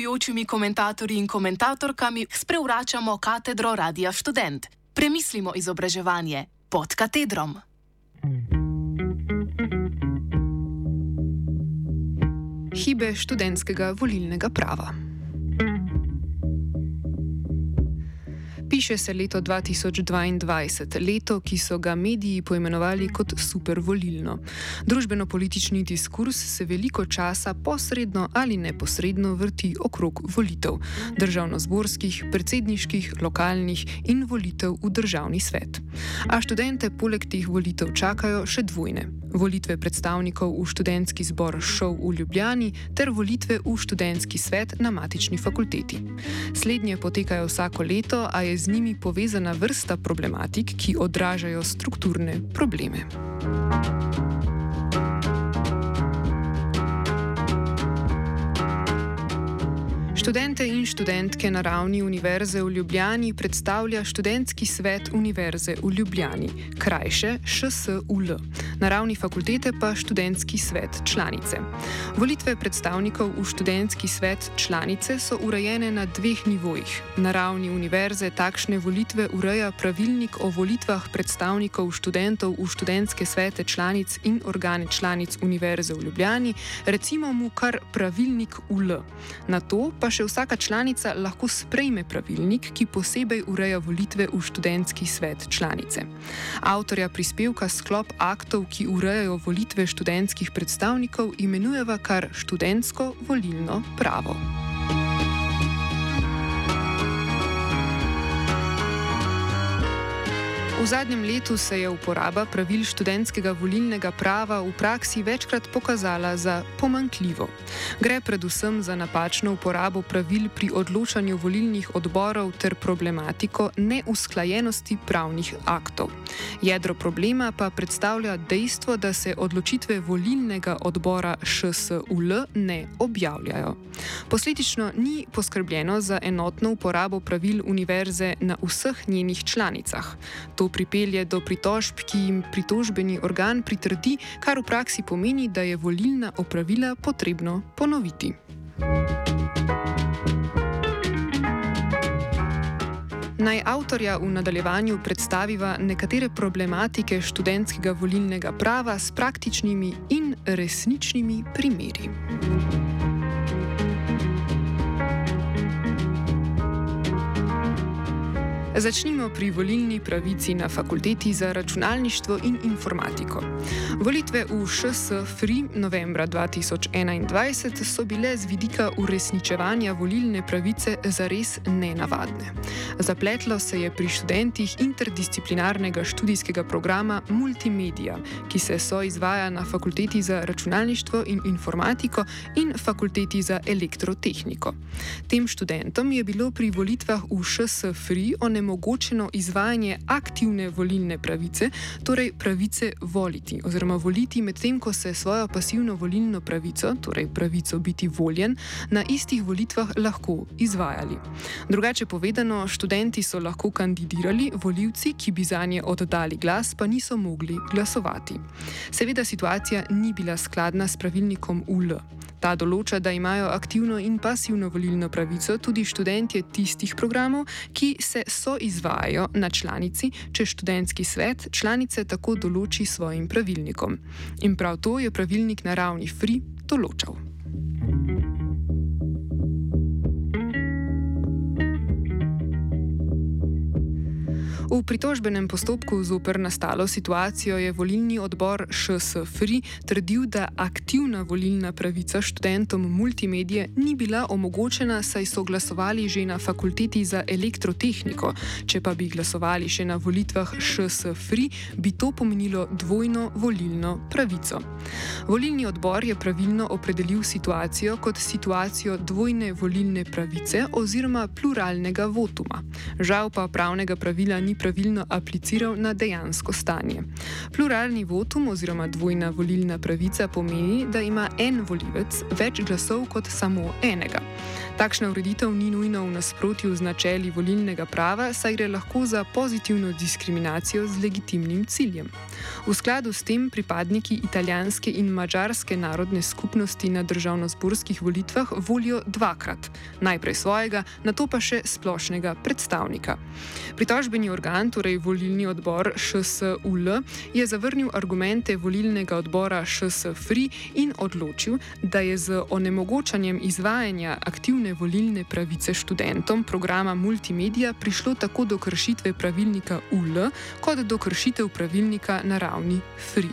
gostujočimi komentatorji in komentatorkami sprevračamo katedro Radia Student. Premislimo izobraževanje pod katedrom. Hibe študentskega volilnega prava. Piše se leto 2022, leto, ki so ga mediji poimenovali kot supervolilno. Družbeno-politični diskurs se veliko časa posredno ali neposredno vrti okrog volitev, državno-zborskih, predsedniških, lokalnih in volitev v državni svet. A študente poleg teh volitev čakajo še dvojne: volitve predstavnikov v študentski zbor Šov v Ljubljani ter volitve v študentski svet na matični fakulteti. Slednje potekajo vsako leto, a je z njimi povezana vrsta problematik, ki odražajo strukturne probleme. Študente in študentke na ravni Univerze v Ljubljani predstavlja študentski svet Univerze v Ljubljani, krajše ŠSUL, na ravni fakultete pa študentski svet članice. Volitve predstavnikov v študentski svet članice so urejene na dveh nivojih. Na ravni univerze takšne volitve ureja pravilnik o volitvah predstavnikov študentov v študentske svete članic in organe članic Univerze v Ljubljani, recimo mu kar pravilnik UL. Na to pa še vsaka članica lahko sprejme pravilnik, ki posebej ureja volitve v študentski svet članice. Avtorja prispevka sklop aktov, ki urejajo volitve študentskih predstavnikov, imenujeva kar študentsko volilno pravo. V zadnjem letu se je uporaba pravil študentskega volilnega prava v praksi večkrat pokazala za pomankljivo. Gre predvsem za napačno uporabo pravil pri odločanju volilnih odborov ter problematiko neusklajenosti pravnih aktov. Jedro problema pa predstavlja dejstvo, da se odločitve volilnega odbora ŠSUL ne objavljajo. Posledično ni poskrbljeno za enotno uporabo pravil univerze na vseh njenih članicah. To pripelje do pritožb, ki jim pritožbeni organ pritrdi, kar v praksi pomeni, da je volilna opravila potrebno ponoviti. Naj avtorja v nadaljevanju predstaviva nekatere problematike študentskega volilnega prava s praktičnimi in resničnimi primeri. Začnimo pri volilni pravici na fakulteti za računalništvo in informatiko. Volitve v ŠS Free novembra 2021 so bile z vidika uresničevanja volilne pravice zares nenavadne. Zapletlo se je pri študentih interdisciplinarnega študijskega programa Multimedia, ki se so izvaja na fakulteti za računalništvo in informatiko in fakulteti za elektrotehniko. Tem študentom je bilo pri volitvah v ŠS Free onemogočeno omogočeno izvajanje aktivne volilne pravice, torej pravice voliti, oziroma voliti medtem, ko se svojo pasivno volilno pravico, torej pravico biti voljen, na istih volitvah lahko izvajali. Drugače povedano, študenti so lahko kandidirali, voljivci, ki bi za nje oddali glas, pa niso mogli glasovati. Seveda situacija ni bila skladna s pravilnikom UL. Ta določa, da imajo aktivno in pasivno volilno pravico tudi študentje tistih programov, ki se so izvajajo na članici, če študentski svet članice tako določi svojim pravilnikom. In prav to je pravilnik na ravni FRI določal. V pritožbenem postopku zoper nastalo situacijo je volilni odbor ŠSFRI trdil, da aktivna volilna pravica študentom multimedije ni bila omogočena, saj so glasovali že na fakulteti za elektrotehniko. Če pa bi glasovali še na volitvah ŠSFRI, bi to pomenilo dvojno volilno pravico. Volilni odbor je pravilno opredelil situacijo kot situacijo dvojne volilne pravice oziroma pluralnega votuma. Žal pa pravnega pravila ni pravilno apliciral na dejansko stanje. Pluralni votum oziroma dvojna volilna pravica pomeni, da ima en volivec več glasov kot samo enega. Takšna ureditev ni nujno v nasprotju z načeli volilnega prava, saj gre lahko za pozitivno diskriminacijo z legitimnim ciljem. V skladu s tem pripadniki italijanske in mačarske narodne skupnosti na državno-zborskih volitvah volijo dvakrat: najprej svojega, na to pa še splošnega predstavnika. Pritožbeni organ, torej volilni odbor ŠSUL, je zavrnil argumente volilnega odbora ŠSFRI in odločil, da je z onemogočanjem izvajanja aktivne volilne pravice študentom programa Multimedia prišlo tako do kršitve pravilnika UL, kot do kršitev pravilnika na ravni FRI.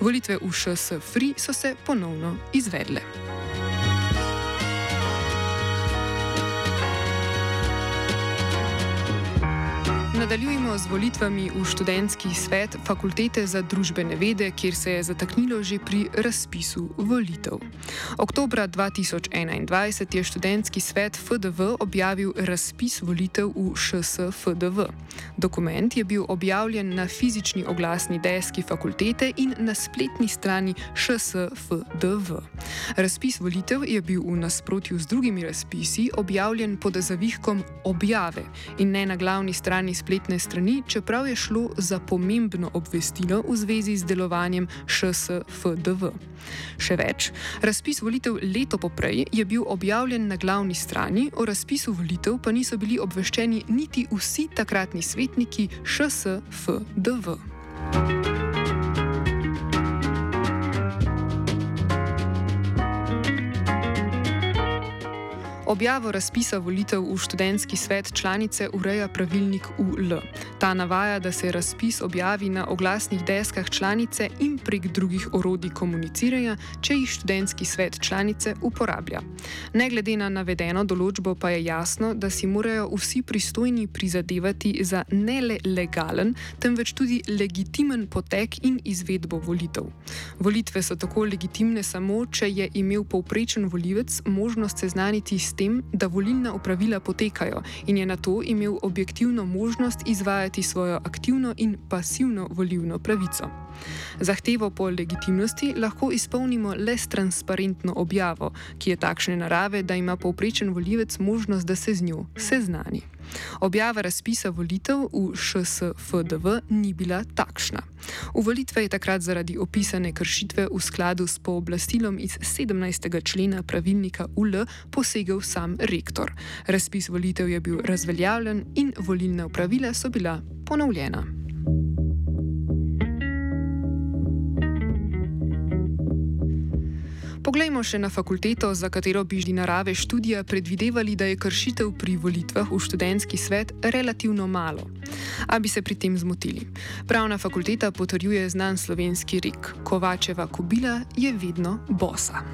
Volitve v ŠS FRI so se ponovno izvedle. Nadaljujemo z volitvami v študentski svet Fakultete za družbene vede, kjer se je zataknilo že pri razpisu volitev. Oktober 2021 je študentski svet FDV objavil razpis volitev v ŠS FDV. Dokument je bil objavljen na fizični oglasni deski fakultete in na spletni strani ŠS FDV. Razpis volitev je bil v nasprotju z drugimi razpisi objavljen pod zavihkom objave in ne na glavni strani spletne spletne strani, čeprav je šlo za pomembno obvestilo v zvezi z delovanjem ŠSFDV. Še več, razpis volitev leto poprej je bil objavljen na glavni strani, o razpisu volitev pa niso bili obveščeni niti vsi takratni svetniki ŠSFDV. Objavo razpisa volitev v študentski svet članice ureja pravilnik UL. Ta navaja, da se razpis objavi na oglasnih deskah članice in prek drugih orodij komuniciranja, če jih študentski svet članice uporablja. Ne glede na navedeno določbo, pa je jasno, da si morajo vsi pristojni prizadevati za ne le legalen, temveč tudi legitimen potek in izvedbo volitev. Volitve so tako legitimne samo, če je imel povprečen volivec možnost seznaniti s tem, da volilna upravila potekajo in je na to imel objektivno možnost izvajati svojo aktivno in pasivno volilno pravico. Zahtevo po legitimnosti lahko izpolnimo le s transparentno objavo, ki je takšne narave, da ima povprečen volivec možnost, da se z njo seznani. Objava razpisa volitev v ŠSFDV ni bila takšna. V volitve je takrat zaradi opisane kršitve v skladu s pooblastilom iz 17. člena pravilnika UL posegel sam rektor. Razpis volitev je bil razveljavljen in volilna upravila so bila ponovljena. Poglejmo še na fakulteto, za katero bi žli narave študija predvidevali, da je kršitev pri volitvah v študentski svet relativno malo. A bi se pri tem zmotili. Pravna fakulteta potrjuje znan slovenski rek: Kovačeva kobila je vedno bosa.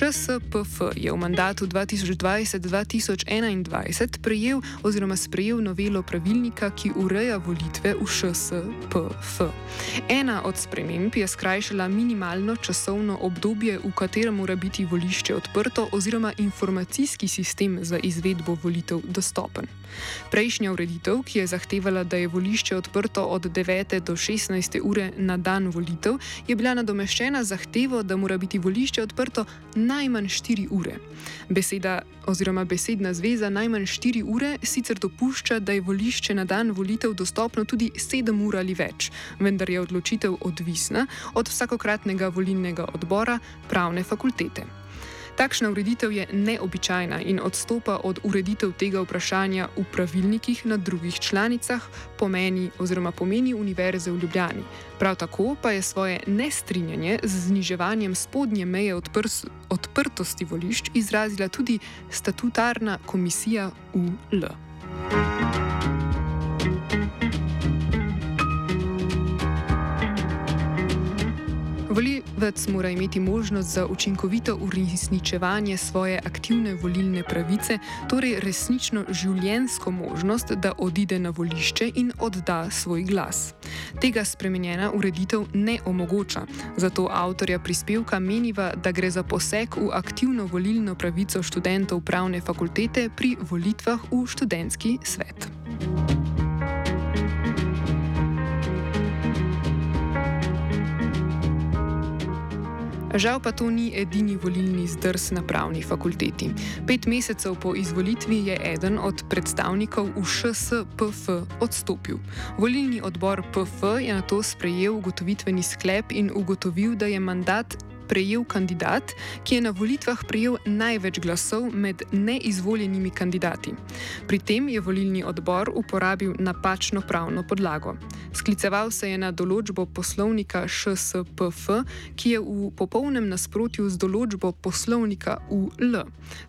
ŠSPF je v mandatu 2020-2021 prejel oziroma sprejel novelo pravilnika, ki ureja volitve v ŠSPF. Ena od sprememb je skrajšala minimalno časovno obdobje, v katerem mora biti volišče odprto oziroma informacijski sistem za izvedbo volitev dostopen. Prejšnja ureditev, ki je zahtevala, da je volišče odprto od 9. do 16. ure na dan volitev, je bila nadomeščena zahtevo, da mora biti volišče odprto najmanj 4 ure. Beseda oziroma besedna zveza najmanj 4 ure sicer dopušča, da je volišče na dan volitev dostopno tudi 7 ur ali več, vendar je odločitev odvisna od vsakokratnega volilnega odbora pravne fakultete. Takšna ureditev je neobičajna in odstopa od ureditev tega vprašanja v pravilnikih na drugih članicah, pomeni oziroma pomeni Univerze v Ljubljani. Prav tako pa je svoje nestrinjanje z zniževanjem spodnje meje odprs, odprtosti volišč izrazila tudi statutarna komisija UL. Vec mora imeti možnost za učinkovito uresničevanje svoje aktivne volilne pravice, torej resnično življensko možnost, da odide na volišče in odda svoj glas. Tega spremenjena ureditev ne omogoča, zato avtorja prispevka meniva, da gre za poseg v aktivno volilno pravico študentov pravne fakultete pri volitvah v študentski svet. Žal pa to ni edini volilni zdrs na pravni fakulteti. Pet mesecev po izvolitvi je eden od predstavnikov v ŠSPF odstopil. Volilni odbor PF je na to sprejel ugotovitveni sklep in ugotovil, da je mandat prejel kandidat, ki je na volitvah prejel največ glasov med neizvoljenimi kandidati. Pri tem je volilni odbor uporabil napačno pravno podlago. Skliceval se je na določbo poslovnika ŠSPF, ki je v popolnem nasprotju z določbo poslovnika UL.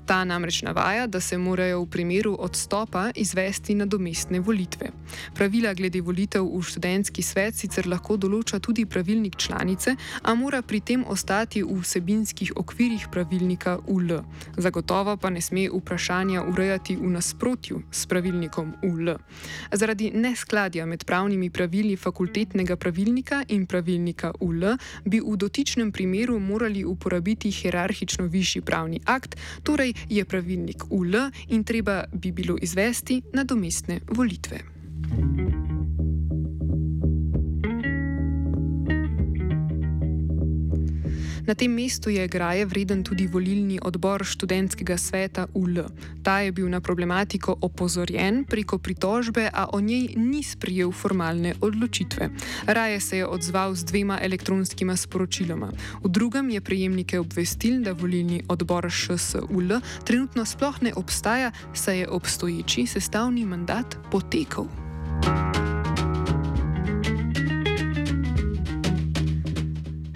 Ta namreč navaja, da se morajo v primeru odstopa izvesti nadomestne volitve. Pravila glede volitev v študentski svet sicer lahko določa tudi pravilnik članice, a mora pri tem ostati ostati v vsebinskih okvirih pravilnika UL. Zagotovo pa ne sme vprašanja urejati v nasprotju s pravilnikom UL. Zaradi neskladja med pravnimi pravili fakultetnega pravilnika in pravilnika UL bi v dotičnem primeru morali uporabiti hierarhično višji pravni akt, torej je pravilnik UL in treba bi bilo izvesti nadomestne volitve. thank you Na tem mestu je graje vreden tudi volilni odbor študentskega sveta UL. Ta je bil na problematiko opozorjen preko pritožbe, a o njej ni sprijel formalne odločitve. Raje se je odzval z dvema elektronskima sporočiloma. V drugem je prejemnike obvestil, da volilni odbor ŠSUL trenutno sploh ne obstaja, saj je obstoječi sestavni mandat potekal.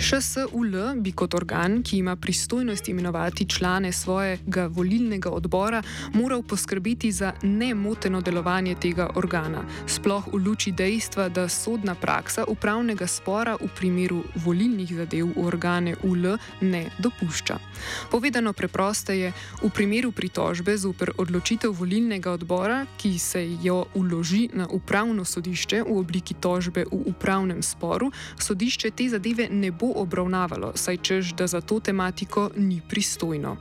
ŠSUL bi kot organ, ki ima pristojnost imenovati člane svojega volilnega odbora, moral poskrbeti za nemoteno delovanje tega organa, sploh v luči dejstva, da sodna praksa upravnega spora v primeru volilnih zadev v organe UL ne dopušča. Povedano preprosteje, v primeru pritožbe zoper odločitev volilnega odbora, ki se jo uloži na upravno sodišče v obliki tožbe v upravnem sporu, sodišče te zadeve ne bo obravnavalo, saj čež, da za to tematiko ni pristojno.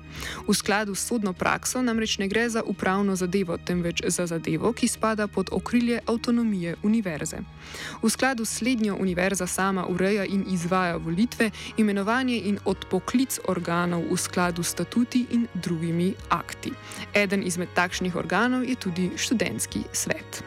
V skladu s sodno prakso namreč ne gre za upravno zadevo, temveč za zadevo, ki spada pod okrilje avtonomije univerze. V skladu s slednjo univerza sama ureja in izvaja volitve, imenovanje in odpoklic organov v skladu s statuti in drugimi akti. Eden izmed takšnih organov je tudi študentski svet.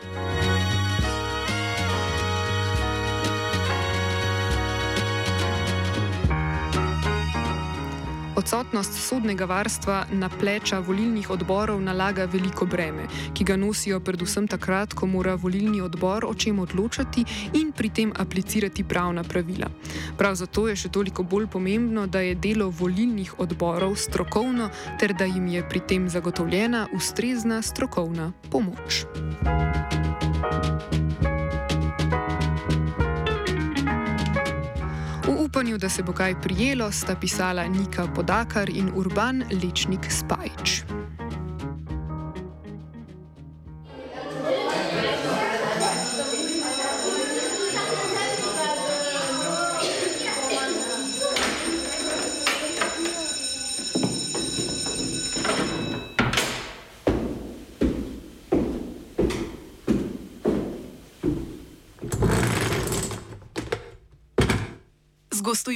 Odsotnost sodnega varstva na pleča volilnih odborov nalaga veliko breme, ki ga nosijo predvsem takrat, ko mora volilni odbor o čem odločati in pri tem aplicirati pravna pravila. Prav zato je še toliko bolj pomembno, da je delo volilnih odborov strokovno ter da jim je pri tem zagotovljena ustrezna strokovna pomoč. Upanju, da se bo kaj prijelo, sta pisala Nika Podakar in Urban Lečnik Spajč.